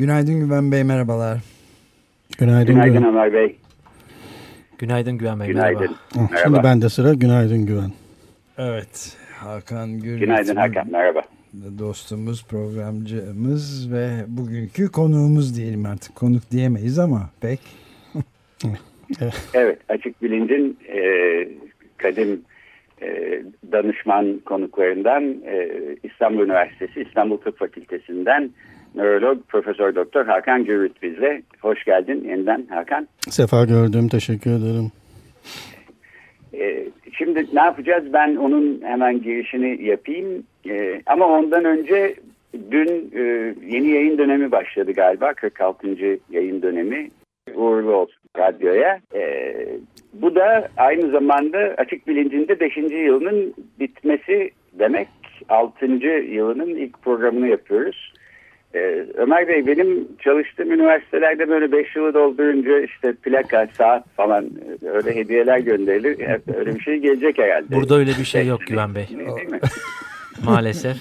Günaydın Güven Bey, merhabalar. Günaydın, Günaydın Güven. Ömer Bey. Günaydın Güven Bey. Günaydın. Merhaba. Ah, Merhaba. Şimdi bende sıra günaydın Güven. Evet, Hakan Gürüt. Günaydın Hakan, merhaba. Dostumuz, programcımız ve bugünkü konuğumuz diyelim artık. Konuk diyemeyiz ama pek. Evet, Açık Bilinc'in e, kadim e, danışman konuklarından e, İstanbul Üniversitesi İstanbul Tıp Fakültesinden nörolog Profesör Doktor Hakan Gürüt bizle. Hoş geldin yeniden Hakan. Sefa gördüm. Teşekkür ederim. E, şimdi ne yapacağız? Ben onun hemen girişini yapayım. E, ama ondan önce dün e, yeni yayın dönemi başladı galiba. 46. yayın dönemi. Uğurlu olsun radyoya. E, bu da aynı zamanda Açık Bilincinde 5. yılının bitmesi demek. 6. yılının ilk programını yapıyoruz. Ee, Ömer Bey benim çalıştığım üniversitelerde böyle 5 yılı doldurunca işte plaka, saat falan e, öyle hediyeler gönderilir. Öyle bir şey gelecek herhalde. Burada öyle bir şey yok Güven Bey. Değil mi? Maalesef.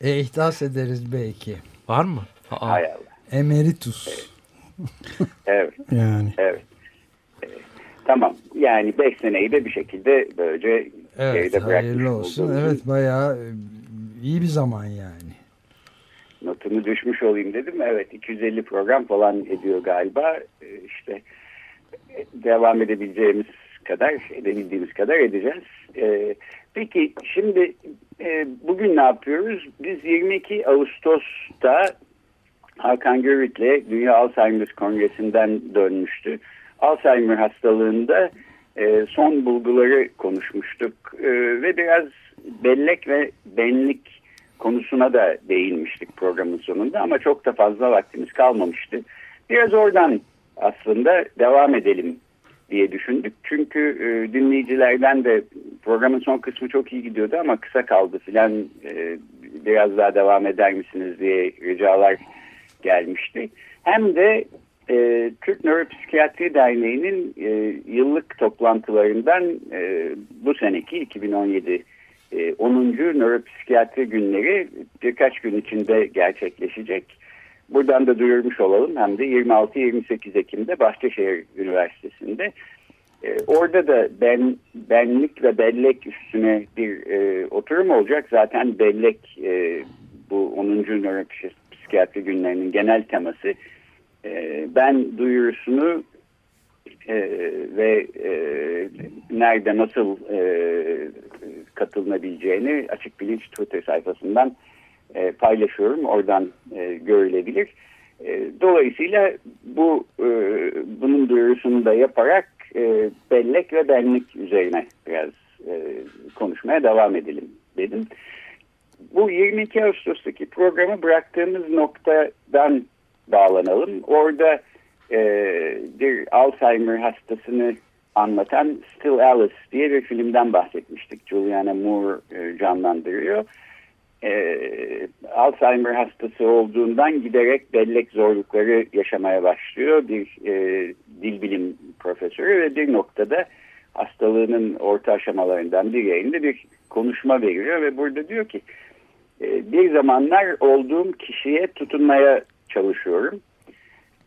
E, ihtas ederiz belki. Var mı? Aa, Hay Allah. Emeritus. Evet, Yani evet. Tamam. Yani 5 seneyi de bir şekilde böylece Evet, geride bırakmış hayırlı olsun. olduğumuz Evet, bayağı e, iyi bir zaman yani. Notumu düşmüş olayım dedim. Evet 250 program falan ediyor galiba. Ee, İşte e, devam edebileceğimiz kadar, edebildiğimiz kadar edeceğiz. Ee, Peki şimdi e, bugün ne yapıyoruz? Biz 22 Ağustos'ta Hakan Görüt'le Dünya Alzheimer Kongresi'nden dönmüştü. Alzheimer hastalığında e, son bulguları konuşmuştuk E, ve biraz bellek ve benlik konusuna da değinmiştik programın sonunda ama çok da fazla vaktimiz kalmamıştı. Biraz oradan aslında devam edelim diye düşündük. Çünkü e, dinleyicilerden de programın son kısmı çok iyi gidiyordu ama kısa kaldı filan e, biraz daha devam eder misiniz diye ricalar gelmişti. Hem de e, Türk Nöropsikiyatri Derneği'nin e, yıllık toplantılarından e, bu seneki 2017 e, 10. Nöropsikiyatri günleri birkaç gün içinde gerçekleşecek. Buradan da duyurmuş olalım hem de 26-28 Ekim'de Bahçeşehir Üniversitesi'nde. E, orada da ben benlik ve bellek üstüne bir e, oturum olacak. Zaten bellek e, bu 10. nöropsikiyatri günlerinin genel teması. E, ben duyurusunu e, ve e, nerede nasıl e, katılınabileceğini Açık Bilinç Twitter sayfasından e, paylaşıyorum. Oradan e, görülebilir. E, dolayısıyla bu e, bunun duyurusunu da yaparak e, bellek ve benlik üzerine biraz e, konuşmaya devam edelim dedim. Bu 22 Ağustos'taki programı bıraktığımız noktadan bağlanalım. Orada e, bir Alzheimer hastasını anlatan Still Alice diye bir filmden bahsetmiştik. Juliana Moore e, canlandırıyor. E, Alzheimer hastası olduğundan giderek bellek zorlukları yaşamaya başlıyor. Bir e, dil bilim profesörü ve bir noktada hastalığının orta aşamalarından bir yerinde bir konuşma veriyor ve burada diyor ki e, bir zamanlar olduğum kişiye tutunmaya çalışıyorum.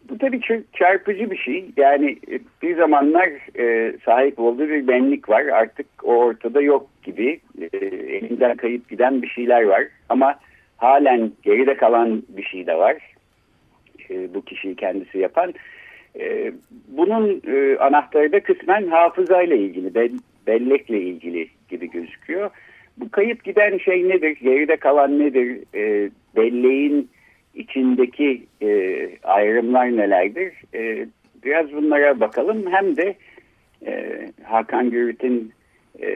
Bu tabii ki çarpıcı bir şey. Yani e, bir zamanlar e, sahip olduğu bir benlik var. Artık o ortada yok gibi. E, elinden kayıp giden bir şeyler var. Ama halen geride kalan bir şey de var. E, bu kişiyi kendisi yapan. E, bunun e, anahtarı da kısmen hafızayla ilgili, be, bellekle ilgili gibi gözüküyor. Bu kayıp giden şey nedir? Geride kalan nedir? E, belleğin içindeki e, ayrımlar nelerdir? E, biraz bunlara bakalım. Hem de e, Hakan Gürüt'ün e,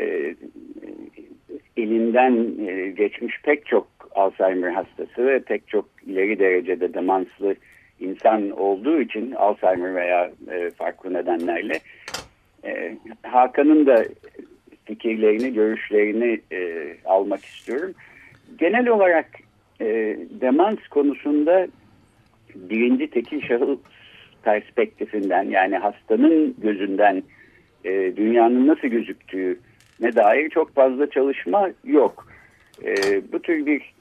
elinden e, geçmiş pek çok Alzheimer hastası ve pek çok ileri derecede demanslı insan olduğu için Alzheimer veya e, farklı nedenlerle e, Hakan'ın da fikirlerini, görüşlerini e, almak istiyorum. Genel olarak e, demans konusunda birinci tekil şahıs perspektifinden yani hastanın gözünden e, dünyanın nasıl gözüktüğü ne dair çok fazla çalışma yok. E, bu tür bir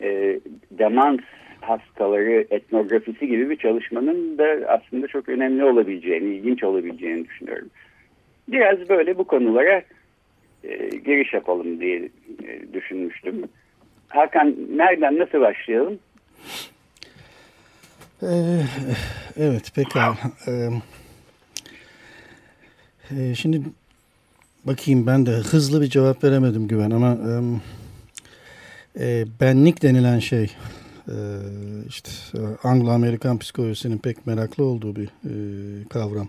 e, demans hastaları etnografisi gibi bir çalışmanın da aslında çok önemli olabileceğini, ilginç olabileceğini düşünüyorum. Biraz böyle bu konulara e, giriş yapalım diye e, düşünmüştüm. Hakan nereden nasıl başlayalım? Ee, evet pekala. Ee, e, şimdi bakayım ben de hızlı bir cevap veremedim Güven ama e, benlik denilen şey e, işte Anglo-Amerikan psikolojisinin pek meraklı olduğu bir e, kavram.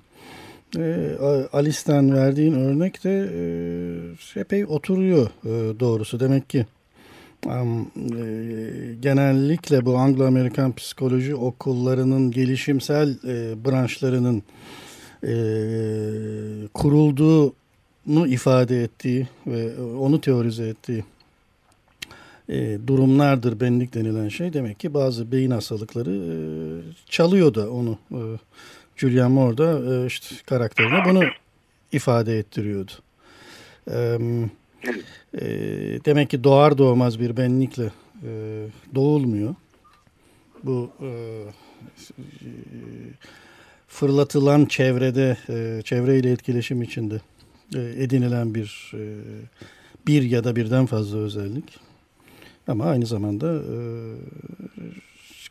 E, Alice'den verdiğin örnek de e, epey oturuyor doğrusu. Demek ki Um, e, genellikle bu Anglo-Amerikan psikoloji okullarının gelişimsel e, branşlarının e, kurulduğunu ifade ettiği ve onu teorize ettiği e, durumlardır benlik denilen şey. Demek ki bazı beyin hastalıkları e, çalıyor da onu. E, Julian Moore da e, işte karakterine bunu ifade ettiriyordu. Evet e, demek ki doğar doğmaz bir benlikle e, doğulmuyor. Bu e, fırlatılan çevrede, e, çevreyle etkileşim içinde e, edinilen bir e, bir ya da birden fazla özellik. Ama aynı zamanda e,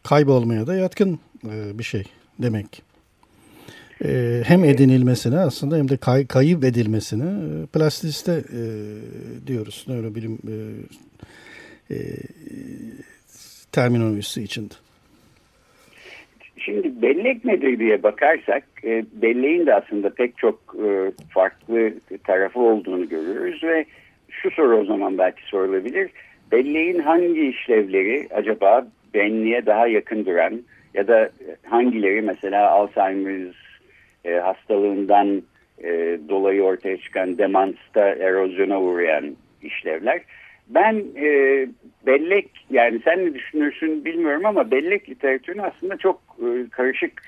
kaybolmaya da yatkın e, bir şey demek e, hem edinilmesine aslında hem de kay, kayıp edilmesine e, plastisite e, diyoruz nörobilim e, e, terminolojisi içinde. Şimdi bellek nedir diye bakarsak e, belleğin de aslında pek çok e, farklı tarafı olduğunu görüyoruz ve şu soru o zaman belki sorulabilir. Belleğin hangi işlevleri acaba benliğe daha yakın duran ya da hangileri mesela Alzheimer's e, hastalığından e, dolayı ortaya çıkan demansta erozyona uğrayan işlevler. Ben e, bellek yani sen ne düşünürsün bilmiyorum ama bellek literatürünü aslında çok e, karışık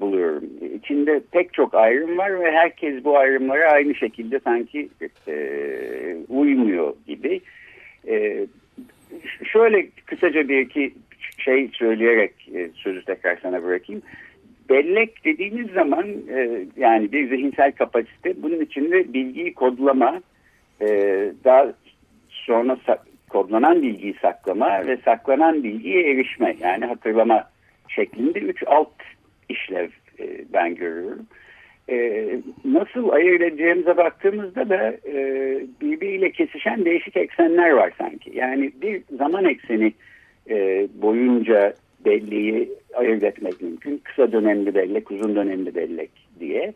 buluyorum. İçinde pek çok ayrım var ve herkes bu ayrımlara aynı şekilde sanki e, uymuyor gibi. E, şöyle kısaca bir iki şey söyleyerek e, sözü tekrar sana bırakayım bellek dediğimiz zaman e, yani bir zihinsel kapasite bunun içinde bilgiyi kodlama e, daha sonra kodlanan bilgiyi saklama ve saklanan bilgiye erişme yani hatırlama şeklinde üç alt işlev e, ben görüyorum. E, nasıl ayırt edeceğimize baktığımızda da e, birbiriyle kesişen değişik eksenler var sanki. Yani bir zaman ekseni e, boyunca belleği ayırt etmek mümkün. Kısa dönemli bellek, uzun dönemli bellek diye.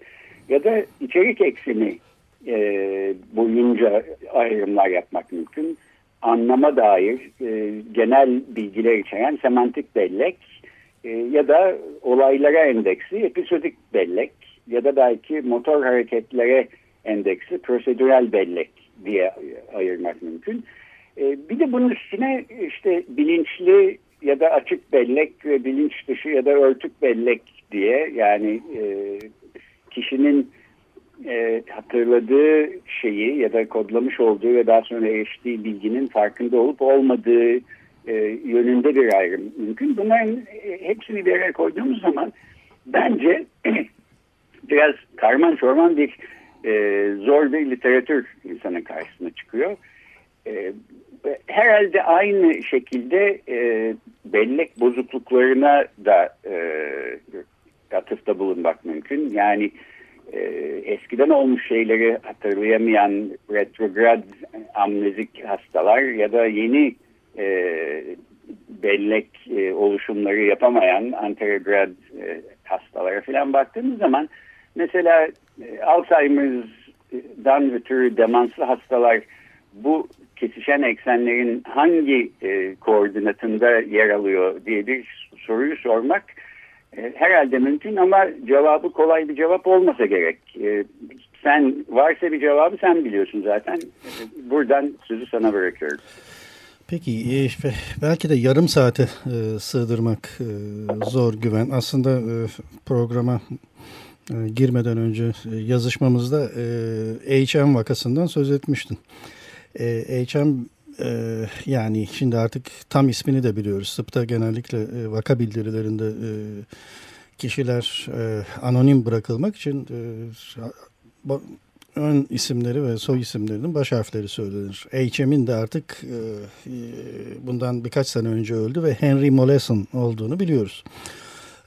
Ya da içerik ekseni e, boyunca ayrımlar yapmak mümkün. Anlama dair e, genel bilgiler içeren semantik bellek e, ya da olaylara endeksi episodik bellek ya da belki motor hareketlere endeksi prosedürel bellek diye ayırmak mümkün. E, bir de bunun üstüne işte bilinçli ya da açık bellek ve bilinç dışı ya da örtük bellek diye yani e, kişinin e, hatırladığı şeyi ya da kodlamış olduğu ve daha sonra eriştiği bilginin farkında olup olmadığı e, yönünde bir ayrım mümkün. Bunların e, hepsini bir araya koyduğumuz zaman bence biraz karman çorman bir e, zor bir literatür insanın karşısına çıkıyor. E, herhalde aynı şekilde e, bellek bozukluklarına da e, atıfta bulunmak mümkün. Yani e, eskiden olmuş şeyleri hatırlayamayan retrograd amnezik hastalar ya da yeni e, bellek e, oluşumları yapamayan anterograd e, hastalara falan baktığımız zaman mesela e, Alzheimer'dan ötürü demanslı hastalar bu kesişen eksenlerin hangi e, koordinatında yer alıyor diye bir soruyu sormak e, herhalde mümkün ama cevabı kolay bir cevap olmasa gerek. E, sen varsa bir cevabı sen biliyorsun zaten. E, buradan sözü sana bırakıyorum. Peki e, belki de yarım saate e, sığdırmak e, zor güven. Aslında e, programa e, girmeden önce e, yazışmamızda e, HM vakasından söz etmiştin. E, HM e, yani şimdi artık tam ismini de biliyoruz. Tıpta genellikle e, vaka bildirilerinde e, kişiler e, anonim bırakılmak için e, ön isimleri ve soy isimlerinin baş harfleri söylenir. HM'in de artık e, e, bundan birkaç sene önce öldü ve Henry Mollison olduğunu biliyoruz.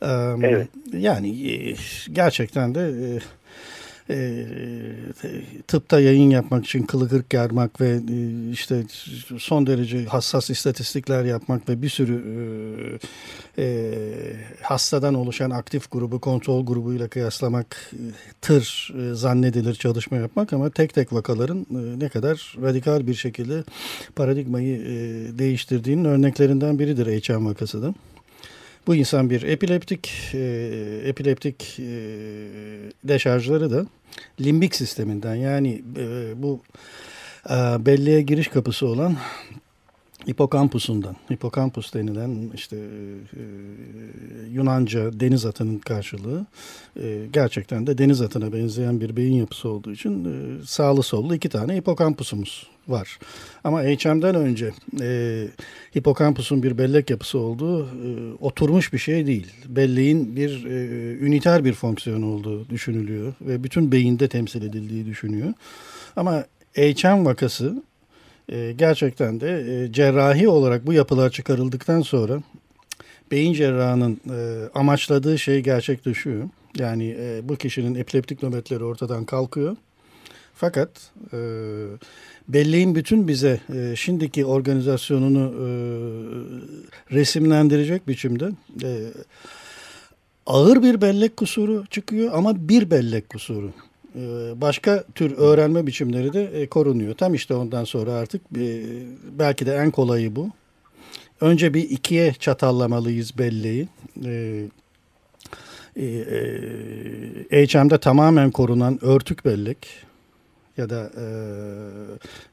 E, evet. Yani e, gerçekten de e, e, tıpta yayın yapmak için kılı kırk yarmak ve e, işte son derece hassas istatistikler yapmak ve bir sürü e, e, hastadan oluşan aktif grubu kontrol grubuyla kıyaslamak e, tır e, zannedilir çalışma yapmak ama tek tek vakaların e, ne kadar radikal bir şekilde paradigmayı e, değiştirdiğinin örneklerinden biridir HM vakası da. Bu insan bir epileptik, e, epileptik e, deşarjları da limbik sisteminden yani e, bu e, belleğe giriş kapısı olan hipokampusundan, hipokampus denilen işte e, Yunanca deniz atının karşılığı e, gerçekten de deniz atına benzeyen bir beyin yapısı olduğu için e, sağlı sollu iki tane hipokampusumuz var. Ama HM'den önce e, hipokampusun bir bellek yapısı olduğu e, oturmuş bir şey değil. Belleğin bir e, üniter bir fonksiyon olduğu düşünülüyor ve bütün beyinde temsil edildiği düşünüyor. Ama HM vakası e, gerçekten de e, cerrahi olarak bu yapılar çıkarıldıktan sonra beyin cerrahının e, amaçladığı şey gerçekleşiyor. Yani e, bu kişinin epileptik nöbetleri ortadan kalkıyor. Fakat e, belleğin bütün bize e, şimdiki organizasyonunu e, resimlendirecek biçimde e, ağır bir bellek kusuru çıkıyor ama bir bellek kusuru. E, başka tür öğrenme biçimleri de e, korunuyor. Tam işte ondan sonra artık e, belki de en kolayı bu. Önce bir ikiye çatallamalıyız belleği. HM'de tamamen korunan örtük bellek ya da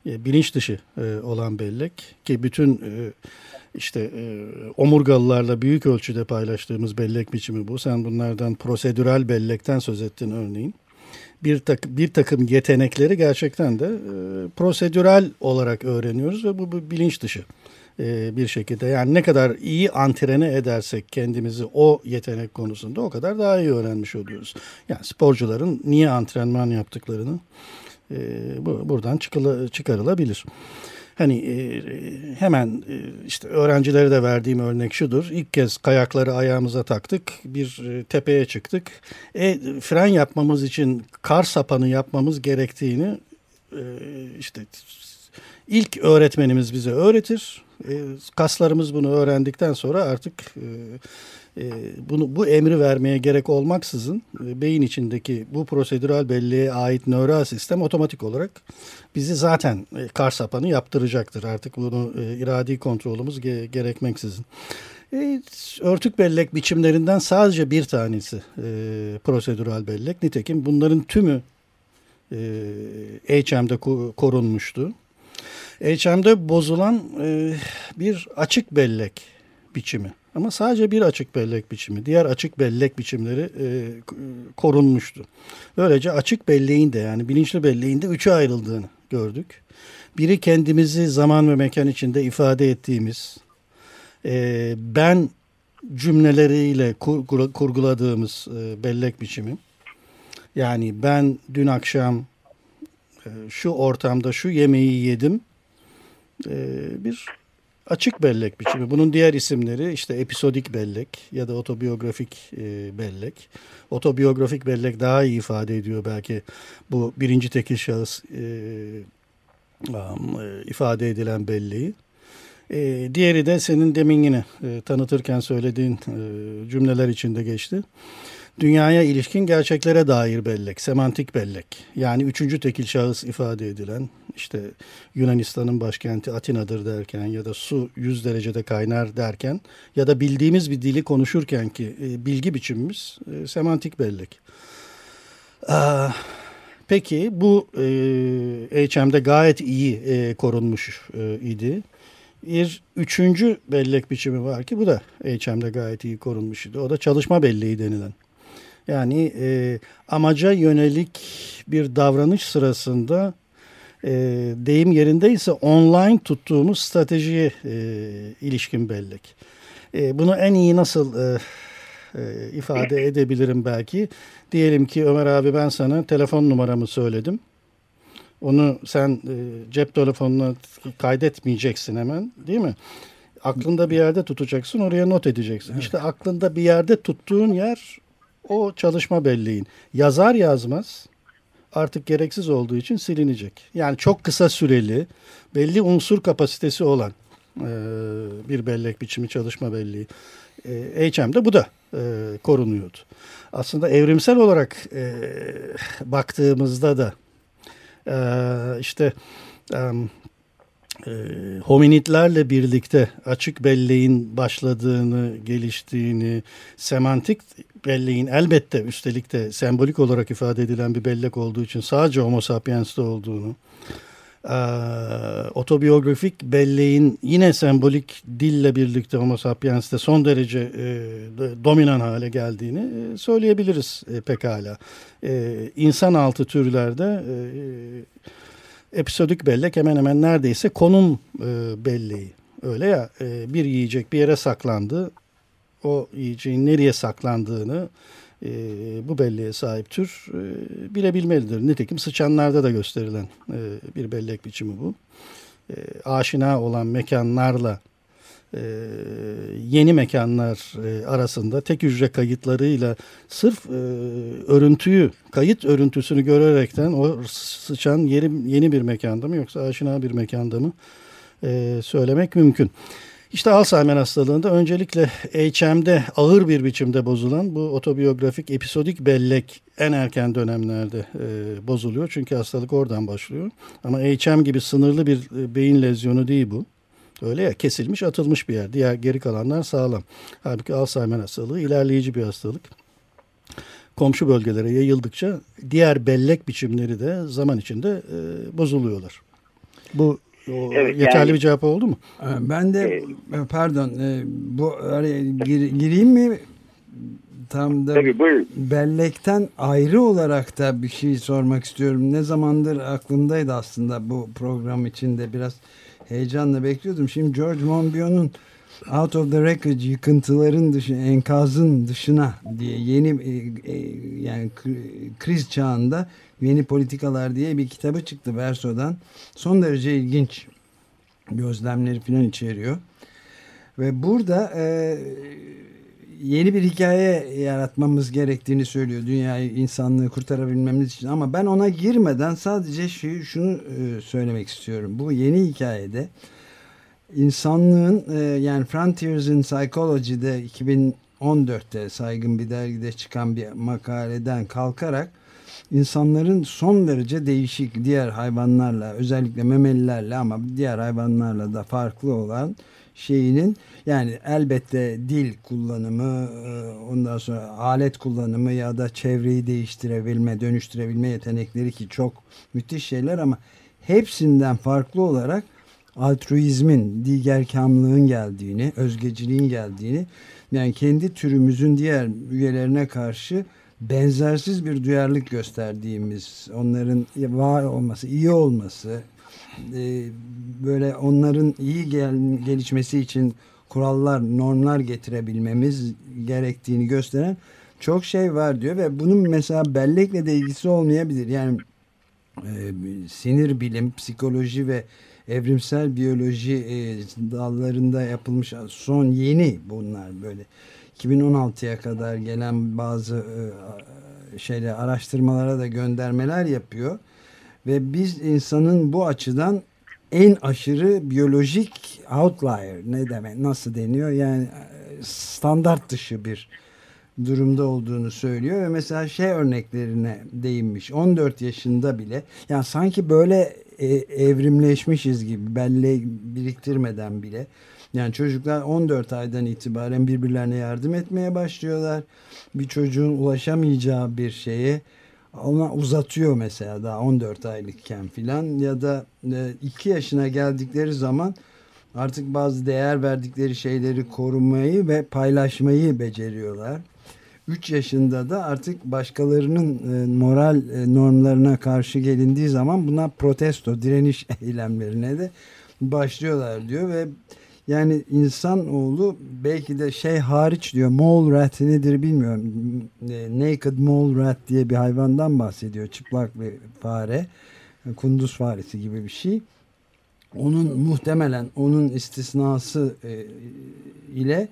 e, bilinç dışı e, olan bellek ki bütün e, işte e, omurgalılarla büyük ölçüde paylaştığımız bellek biçimi bu. Sen bunlardan prosedürel bellekten söz ettin örneğin. Bir, tak, bir takım yetenekleri gerçekten de e, prosedürel olarak öğreniyoruz ve bu, bu bilinç dışı e, bir şekilde. Yani ne kadar iyi antrene edersek kendimizi o yetenek konusunda o kadar daha iyi öğrenmiş oluyoruz. Yani sporcuların niye antrenman yaptıklarını e, bu, buradan çıkıla, çıkarılabilir. Hani e, hemen e, işte öğrencilere de verdiğim örnek şudur. İlk kez kayakları ayağımıza taktık. Bir e, tepeye çıktık. E, fren yapmamız için kar sapanı yapmamız gerektiğini işte ilk öğretmenimiz bize öğretir. Kaslarımız bunu öğrendikten sonra artık bunu bu emri vermeye gerek olmaksızın e, beyin içindeki bu prosedürel belleğe ait nöral sistem otomatik olarak bizi zaten e, kar sapanı yaptıracaktır. Artık bunu e, iradi kontrolümüz ge gerekmeksizin. Örtük bellek biçimlerinden sadece bir tanesi e, prosedürel bellek. Nitekim bunların tümü e, HM'de korunmuştu. HM'de bozulan e, bir açık bellek biçimi. Ama sadece bir açık bellek biçimi, diğer açık bellek biçimleri e, korunmuştu. Böylece açık belleğin de yani bilinçli belleğin de üçe ayrıldığını gördük. Biri kendimizi zaman ve mekan içinde ifade ettiğimiz, e, ben cümleleriyle kur, kurguladığımız e, bellek biçimi. Yani ben dün akşam e, şu ortamda şu yemeği yedim. E, bir açık bellek biçimi. Bunun diğer isimleri işte episodik bellek ya da otobiyografik e, bellek. Otobiyografik bellek daha iyi ifade ediyor belki bu birinci tekil şahıs e, e, ifade edilen belleği. Diğeri de senin demin yine tanıtırken söylediğin cümleler içinde geçti. Dünyaya ilişkin gerçeklere dair bellek, semantik bellek. Yani üçüncü tekil şahıs ifade edilen işte Yunanistan'ın başkenti Atina'dır derken ya da su 100 derecede kaynar derken ya da bildiğimiz bir dili konuşurken ki e, bilgi biçimimiz e, semantik bellek. Peki bu e, HM'de gayet iyi e, korunmuş idi. Bir üçüncü bellek biçimi var ki bu da HM'de gayet iyi korunmuş idi. O da çalışma belleği denilen. Yani e, amaca yönelik bir davranış sırasında e, deyim yerindeyse online tuttuğumuz stratejiye e, ilişkin bellek. E, bunu en iyi nasıl e, e, ifade edebilirim belki? Diyelim ki Ömer abi ben sana telefon numaramı söyledim. Onu sen e, cep telefonuna kaydetmeyeceksin hemen değil mi? Aklında bir yerde tutacaksın oraya not edeceksin. Evet. İşte aklında bir yerde tuttuğun yer o çalışma belleğin. Yazar yazmaz artık gereksiz olduğu için silinecek. Yani çok kısa süreli belli unsur kapasitesi olan e, bir bellek biçimi çalışma belleği. E, HM'de bu da e, korunuyordu. Aslında evrimsel olarak e, baktığımızda da e, işte e, e, hominidlerle birlikte açık belleğin başladığını, geliştiğini, semantik belleğin elbette üstelik de sembolik olarak ifade edilen bir bellek olduğu için sadece Homo sapiens'te olduğunu, e, otobiyografik belleğin yine sembolik dille birlikte Homo sapiens'te son derece e, dominan hale geldiğini e, söyleyebiliriz e, pekala. E, insan altı türlerde e, episodik bellek hemen hemen neredeyse konum e, belleği. Öyle ya e, bir yiyecek bir yere saklandı. O yiyeceğin nereye saklandığını e, bu belleğe sahip tür e, bilebilmelidir. Nitekim sıçanlarda da gösterilen e, bir bellek biçimi bu. E, aşina olan mekanlarla e, yeni mekanlar e, arasında tek hücre kayıtlarıyla sırf e, örüntüyü, kayıt örüntüsünü görerekten o sıçan yeni, yeni bir mekanda mı yoksa aşina bir mekanda mı e, söylemek mümkün. İşte Alzheimer hastalığında öncelikle HM'de ağır bir biçimde bozulan bu otobiyografik episodik bellek en erken dönemlerde e, bozuluyor. Çünkü hastalık oradan başlıyor. Ama HM gibi sınırlı bir e, beyin lezyonu değil bu. Öyle ya kesilmiş atılmış bir yer. Diğer geri kalanlar sağlam. Halbuki Alzheimer hastalığı ilerleyici bir hastalık. Komşu bölgelere yayıldıkça diğer bellek biçimleri de zaman içinde e, bozuluyorlar. Bu o evet, yeterli yani, bir cevap oldu mu? Ee, ben de e, pardon e, bu araya gir, gireyim mi? Tam da tabii, bellekten ayrı olarak da bir şey sormak istiyorum. Ne zamandır aklımdaydı aslında bu program içinde biraz heyecanla bekliyordum. Şimdi George Monbiot'un Out of the Wreckage yıkıntıların dışı, enkazın dışına diye yeni e, e, yani kriz çağında yeni politikalar diye bir kitabı çıktı Verso'dan. Son derece ilginç gözlemleri falan içeriyor. Ve burada e, yeni bir hikaye yaratmamız gerektiğini söylüyor dünyayı, insanlığı kurtarabilmemiz için. Ama ben ona girmeden sadece şu, şunu e, söylemek istiyorum. Bu yeni hikayede insanlığın e, yani Frontiers in Psychology'de 2014'te saygın bir dergide çıkan bir makaleden kalkarak insanların son derece değişik diğer hayvanlarla özellikle memelilerle ama diğer hayvanlarla da farklı olan şeyinin yani elbette dil kullanımı e, ondan sonra alet kullanımı ya da çevreyi değiştirebilme dönüştürebilme yetenekleri ki çok müthiş şeyler ama hepsinden farklı olarak altruizmin, digerkamlığın geldiğini, özgeciliğin geldiğini yani kendi türümüzün diğer üyelerine karşı benzersiz bir duyarlılık gösterdiğimiz, onların var olması, iyi olması, e, böyle onların iyi gel gelişmesi için kurallar, normlar getirebilmemiz gerektiğini gösteren çok şey var diyor ve bunun mesela bellekle de ilgisi olmayabilir. Yani e, sinir bilim, psikoloji ve evrimsel biyoloji e, dallarında yapılmış son yeni bunlar böyle 2016'ya kadar gelen bazı e, şeyler araştırmalara da göndermeler yapıyor ve biz insanın bu açıdan en aşırı biyolojik outlier ne demek nasıl deniyor? Yani e, standart dışı bir durumda olduğunu söylüyor ve mesela şey örneklerine değinmiş. 14 yaşında bile yani sanki böyle e, evrimleşmişiz gibi belleği biriktirmeden bile. Yani çocuklar 14 aydan itibaren birbirlerine yardım etmeye başlıyorlar. Bir çocuğun ulaşamayacağı bir şeye ona uzatıyor mesela daha 14 aylıkken filan ya da 2 e, yaşına geldikleri zaman artık bazı değer verdikleri şeyleri korumayı ve paylaşmayı beceriyorlar. 3 yaşında da artık başkalarının e, moral e, normlarına karşı gelindiği zaman buna protesto, direniş eylemlerine de başlıyorlar diyor ve yani insanoğlu belki de şey hariç diyor mole rat nedir bilmiyorum. E, naked mole rat diye bir hayvandan bahsediyor. Çıplak bir fare. Kunduz faresi gibi bir şey. Onun muhtemelen onun istisnası e, ile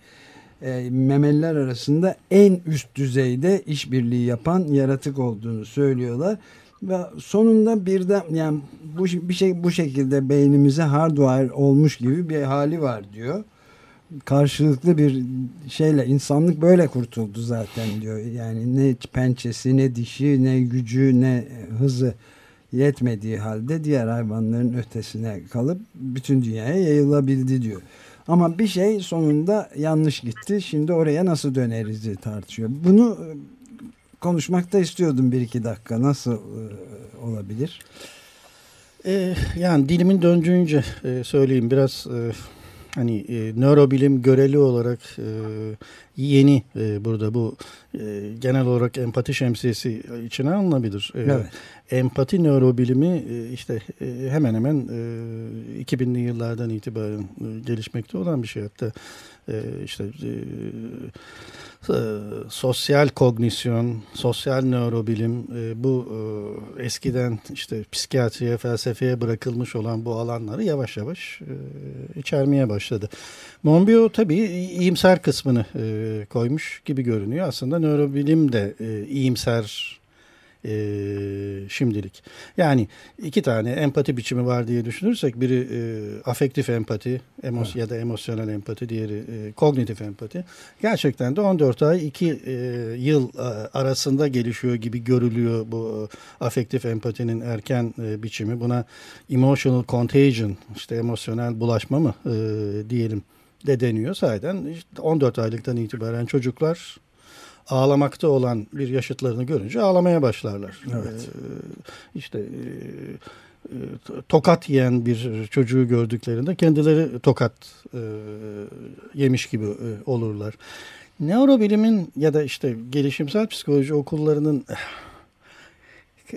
e, memeliler arasında en üst düzeyde işbirliği yapan yaratık olduğunu söylüyorlar. Ve sonunda birden yani bu bir şey bu şekilde beynimize hardware olmuş gibi bir hali var diyor. Karşılıklı bir şeyle insanlık böyle kurtuldu zaten diyor. Yani ne pençesi ne dişi ne gücü ne hızı yetmediği halde diğer hayvanların ötesine kalıp bütün dünyaya yayılabildi diyor. Ama bir şey sonunda yanlış gitti. Şimdi oraya nasıl döneriz diye tartışıyor. Bunu e, konuşmakta istiyordum bir iki dakika. Nasıl e, olabilir? E, yani dilimin döndüğünce e, söyleyeyim. Biraz e, hani e, nörobilim göreli olarak e, yeni e, burada bu e, genel olarak empati şemsiyesi içine alınabilir. E, evet. Empati nörobilimi e, işte e, hemen hemen e, 2000'li yıllardan itibaren e, gelişmekte olan bir şey. Hatta işte e, e, sosyal kognisyon, sosyal nörobilim e, bu eskiden işte psikiyatriye, felsefeye bırakılmış olan bu alanları yavaş yavaş içermeye başladı. Monbiot tabii iyimser kısmını koymuş gibi görünüyor. Aslında nörobilim de iyimser e, şimdilik. Yani iki tane empati biçimi var diye düşünürsek biri e, afektif empati emos evet. ya da emosyonel empati, diğeri e, kognitif empati. Gerçekten de 14 ay 2 e, yıl e, arasında gelişiyor gibi görülüyor bu e, afektif empatinin erken e, biçimi. Buna emotional contagion işte emosyonel bulaşma mı e, diyelim de deniyor. Sahiden işte 14 aylıktan itibaren çocuklar ağlamakta olan bir yaşıtlarını görünce ağlamaya başlarlar. Evet. Ee, işte e, e, tokat yiyen bir çocuğu gördüklerinde kendileri tokat e, yemiş gibi e, olurlar. Neurobilimin ya da işte gelişimsel psikoloji okullarının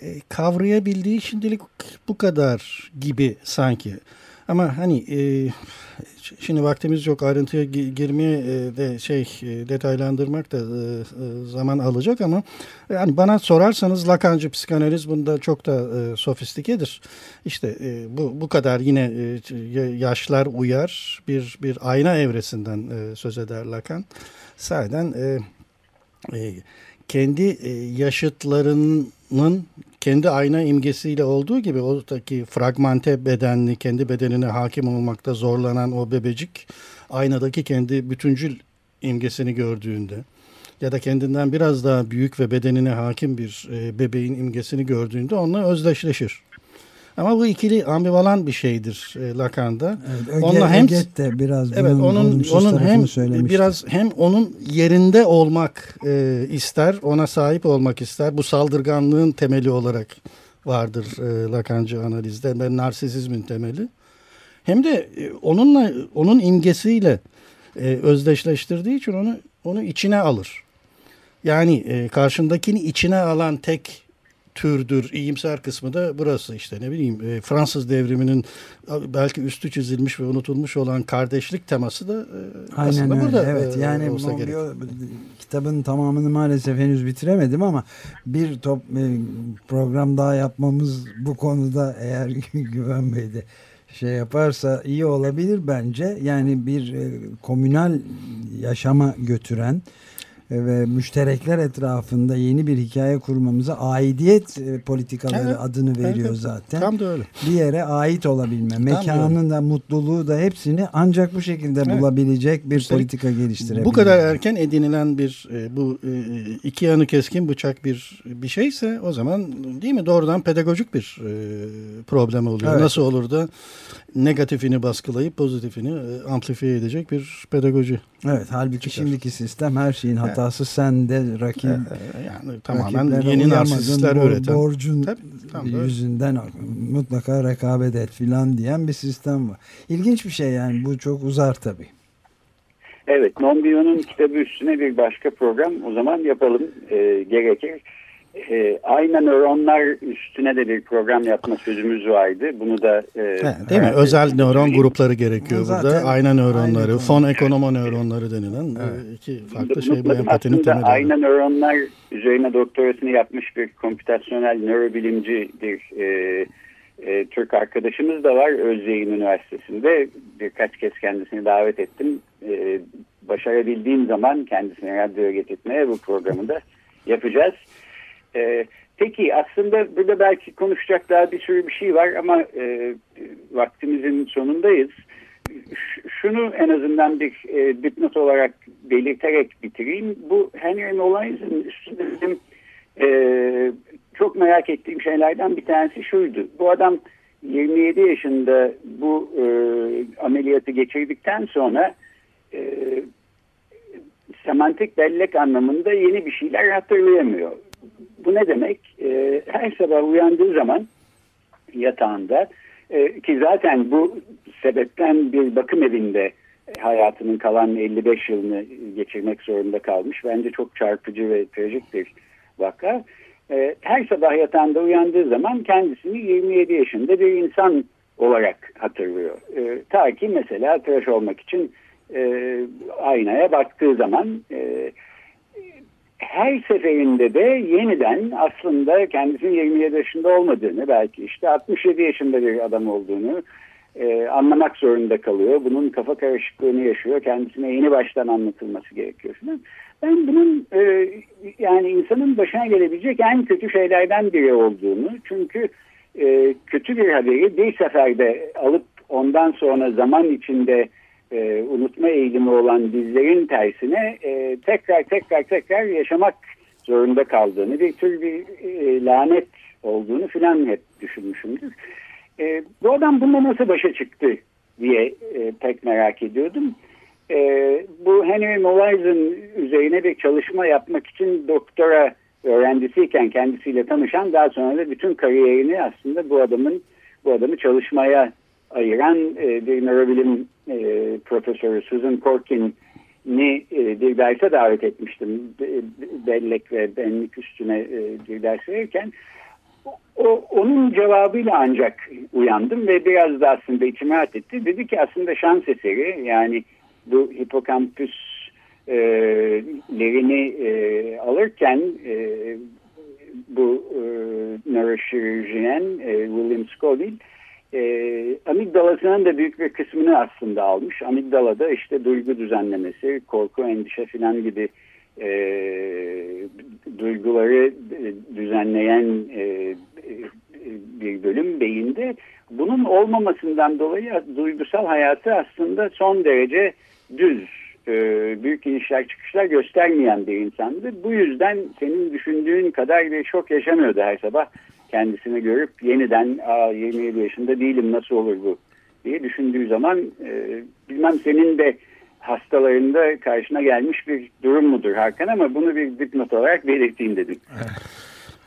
eh, kavrayabildiği şimdilik bu kadar gibi sanki. Ama hani e, şimdi vaktimiz yok ayrıntıya girmeye e, de şey e, detaylandırmak da e, e, zaman alacak ama yani bana sorarsanız Lakancı psikanaliz bunda çok da e, sofistikedir. İşte e, bu bu kadar yine e, yaşlar uyar bir bir ayna evresinden e, söz eder Lacan. Sahiden e, e, kendi e, yaşıtlarının kendi ayna imgesiyle olduğu gibi oradaki fragmente bedenli, kendi bedenine hakim olmakta zorlanan o bebecik aynadaki kendi bütüncül imgesini gördüğünde ya da kendinden biraz daha büyük ve bedenine hakim bir e, bebeğin imgesini gördüğünde onunla özdeşleşir. Ama bu ikili ambivalan bir şeydir e, Lacan'da. Evet, Öge, onunla hem Öget de biraz evet, onun onun hem biraz hem onun yerinde olmak e, ister, ona sahip olmak ister. Bu saldırganlığın temeli olarak vardır e, Lacancı analizde ve narsisizmin temeli. Hem de e, onunla onun imgesiyle e, özdeşleştirdiği için onu onu içine alır. Yani e, karşındakini içine alan tek türdür. İyimser kısmı da burası işte ne bileyim e, Fransız devriminin belki üstü çizilmiş ve unutulmuş olan kardeşlik teması da e, Aynen aslında öyle. burada evet, e, yani Monbiot, kitabın tamamını maalesef henüz bitiremedim ama bir top e, program daha yapmamız bu konuda eğer Güven Bey de şey yaparsa iyi olabilir bence. Yani bir e, komünal yaşama götüren ve müşterekler etrafında yeni bir hikaye kurmamıza aidiyet e, politikaları evet, adını veriyor evet, zaten. Tam da öyle. Bir yere ait olabilme, mekanın da mutluluğu da hepsini ancak bu şekilde evet. bulabilecek bir Üstelik, politika geliştirebilir. Bu kadar erken edinilen bir e, bu e, iki yanı keskin bıçak bir bir şeyse o zaman değil mi doğrudan pedagojik bir problem oluyor. Evet. Nasıl olur da negatifini baskılayıp pozitifini amplifiye edecek bir pedagoji. Evet halbuki çıkar. şimdiki sistem her şeyin hatası evet. sende rakip. Yani tamamen yeni narsistler üreten. Borcun Tabii, tam yüzünden mutlaka rekabet et filan diyen bir sistem var. İlginç bir şey yani bu çok uzar tabii. Evet, Non kitabı üstüne bir başka program o zaman yapalım e, gerekir e, aynı nöronlar üstüne de bir program yapma sözümüz vardı. Bunu da e, He, değil mi? Özel nöron grupları gerekiyor Zaten burada. Ayna nöronları, aynı fon ekonoma nöronları denilen e, evet. iki farklı şey bu empatinin temeli. Ayna nöronlar üzerine doktorasını yapmış bir kompütasyonel nörobilimci bir e, e, Türk arkadaşımız da var Özyeğin Üniversitesi'nde. Birkaç kez kendisini davet ettim. E, başarabildiğim zaman kendisini radyoya getirtmeye bu programı da yapacağız. E, peki aslında burada belki konuşacak daha bir sürü bir şey var ama e, vaktimizin sonundayız. Şunu en azından bir e, dipnot olarak belirterek bitireyim. Bu Henry Nolais'in üstünde bizim e, çok merak ettiğim şeylerden bir tanesi şuydu. Bu adam 27 yaşında bu e, ameliyatı geçirdikten sonra e, semantik bellek anlamında yeni bir şeyler hatırlayamıyor. Bu ne demek? E, her sabah uyandığı zaman yatağında e, ki zaten bu sebepten bir bakım evinde hayatının kalan 55 yılını geçirmek zorunda kalmış. Bence çok çarpıcı ve trajik bir vaka. E, her sabah yatağında uyandığı zaman kendisini 27 yaşında bir insan olarak hatırlıyor. E, ta ki mesela tıraş olmak için e, aynaya baktığı zaman e, her seferinde de yeniden aslında kendisinin 27 yaşında olmadığını belki işte 67 yaşında bir adam olduğunu e, anlamak zorunda kalıyor. Bunun kafa karışıklığını yaşıyor. Kendisine yeni baştan anlatılması gerekiyor. Falan. Ben bunun e, yani insanın başına gelebilecek en kötü şeylerden biri olduğunu çünkü e, kötü bir haberi bir seferde alıp ondan sonra zaman içinde e, unutma eğilimi olan bizlerin tersine e, tekrar tekrar tekrar yaşamak zorunda kaldığını bir tür bir e, lanet olduğunu filan hep düşünmüşümdür. E, bu adam bununla nasıl başa çıktı diye e, pek merak ediyordum. E, bu Henry Molaison üzerine bir çalışma yapmak için doktora öğrencisiyken kendisiyle tanışan daha sonra da bütün kariyerini aslında bu adamın bu adamı çalışmaya ayıran e, bir nörobilim e, profesörü Susan Corkin'i e, bir derse davet etmiştim. Bellek ve benlik üstüne e, bir ders verirken o, onun cevabıyla ancak uyandım ve biraz da aslında içime rahat etti. Dedi ki aslında şans eseri yani bu hipokampüslerini e, alırken e, bu e, nöroşirurjiyen e, William Scoville e, amigdalasının da büyük bir kısmını aslında almış. Amigdalada işte duygu düzenlemesi, korku, endişe filan gibi e, duyguları düzenleyen e, bir bölüm beyinde. Bunun olmamasından dolayı duygusal hayatı aslında son derece düz, e, büyük inişler çıkışlar göstermeyen bir insandı. Bu yüzden senin düşündüğün kadar bir şok yaşamıyordu her sabah kendisini görüp yeniden Aa, 27 yaşında değilim nasıl olur bu diye düşündüğü zaman e, bilmem senin de hastalarında karşına gelmiş bir durum mudur Hakan ama bunu bir dipnot olarak belirteyim dedim.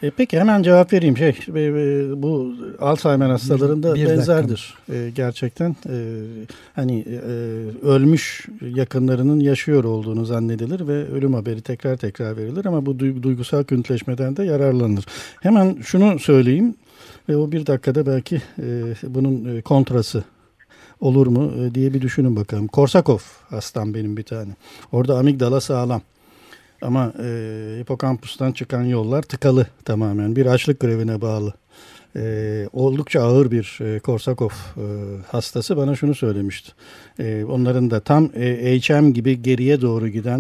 E, peki hemen cevap vereyim. Şey, e, e, bu Alzheimer hastalarında bir, bir benzerdir e, gerçekten. E, hani e, ölmüş yakınlarının yaşıyor olduğunu zannedilir ve ölüm haberi tekrar tekrar verilir ama bu duygusal küntleşmeden de yararlanır. Hemen şunu söyleyeyim ve o bir dakikada belki e, bunun kontrası olur mu e, diye bir düşünün bakalım. Korsakov hastam benim bir tane. Orada amigdala sağlam. Ama e, hipokampustan çıkan yollar tıkalı tamamen. Bir açlık grevine bağlı e, oldukça ağır bir e, Korsakov e, hastası bana şunu söylemişti. E, onların da tam e, HM gibi geriye doğru giden,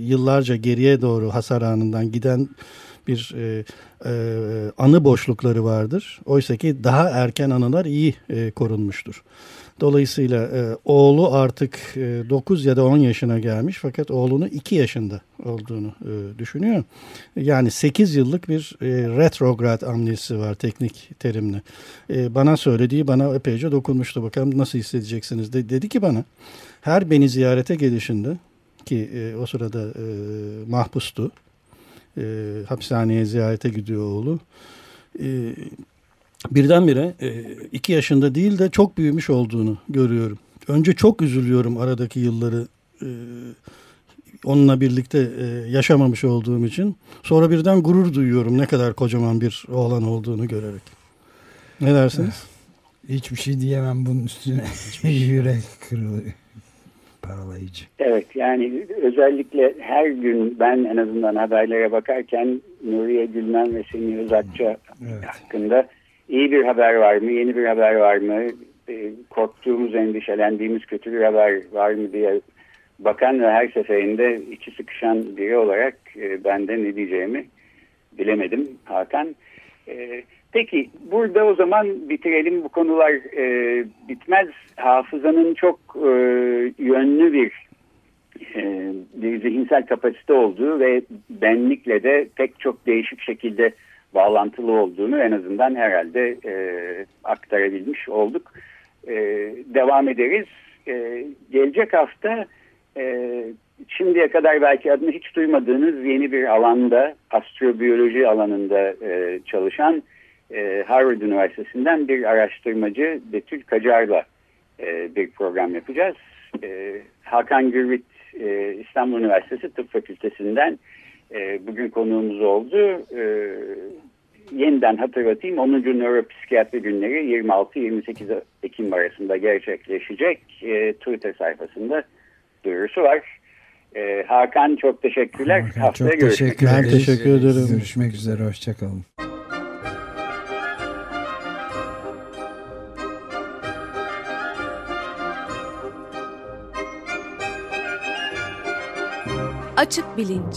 yıllarca geriye doğru hasar anından giden bir e, e, anı boşlukları vardır. Oysa ki daha erken anılar iyi e, korunmuştur. Dolayısıyla e, oğlu artık e, 9 ya da 10 yaşına gelmiş fakat oğlunu 2 yaşında olduğunu e, düşünüyor. Yani 8 yıllık bir e, retrograd amnesisi var teknik terimle. E, bana söylediği bana epeyce dokunmuştu. Bakalım nasıl hissedeceksiniz de, dedi ki bana her beni ziyarete gelişinde ki e, o sırada e, mahpustu. E, hapishaneye ziyarete gidiyor oğlu. E, birdenbire e, iki yaşında değil de çok büyümüş olduğunu görüyorum. Önce çok üzülüyorum aradaki yılları e, onunla birlikte e, yaşamamış olduğum için. Sonra birden gurur duyuyorum ne kadar kocaman bir oğlan olduğunu görerek. Ne dersiniz? Hiçbir şey diyemem bunun üstüne. Yürek kırılıyor. Paralayıcı. Evet yani özellikle her gün ben en azından haberlere bakarken Nuriye Gülmen ve Semih Özakça evet. hakkında iyi bir haber var mı, yeni bir haber var mı, e, korktuğumuz, endişelendiğimiz kötü bir haber var mı diye bakan ve her seferinde içi sıkışan biri olarak e, ben de ne diyeceğimi bilemedim Hakan. E, peki burada o zaman bitirelim bu konular bitmez. Hafızanın çok yönlü bir bir zihinsel kapasite olduğu ve benlikle de pek çok değişik şekilde bağlantılı olduğunu en azından herhalde e, aktarabilmiş olduk. E, devam ederiz. E, gelecek hafta e, şimdiye kadar belki adını hiç duymadığınız yeni bir alanda, astrobiyoloji alanında e, çalışan e, Harvard Üniversitesi'nden bir araştırmacı Betül Kacar'la e, bir program yapacağız. E, Hakan Gürvit e, İstanbul Üniversitesi Tıp Fakültesinden e, bugün konuğumuz oldu. E, yeniden hatırlatayım 10. Nöropsikiyatri günleri 26-28 Ekim arasında gerçekleşecek. E, Twitter sayfasında duyurusu var. E, Hakan çok teşekkürler. Hakan, Haftaya çok görüşmek teşekkür üzere. teşekkür ederim. Görüşmek üzere. Hoşçakalın. Açık Bilinç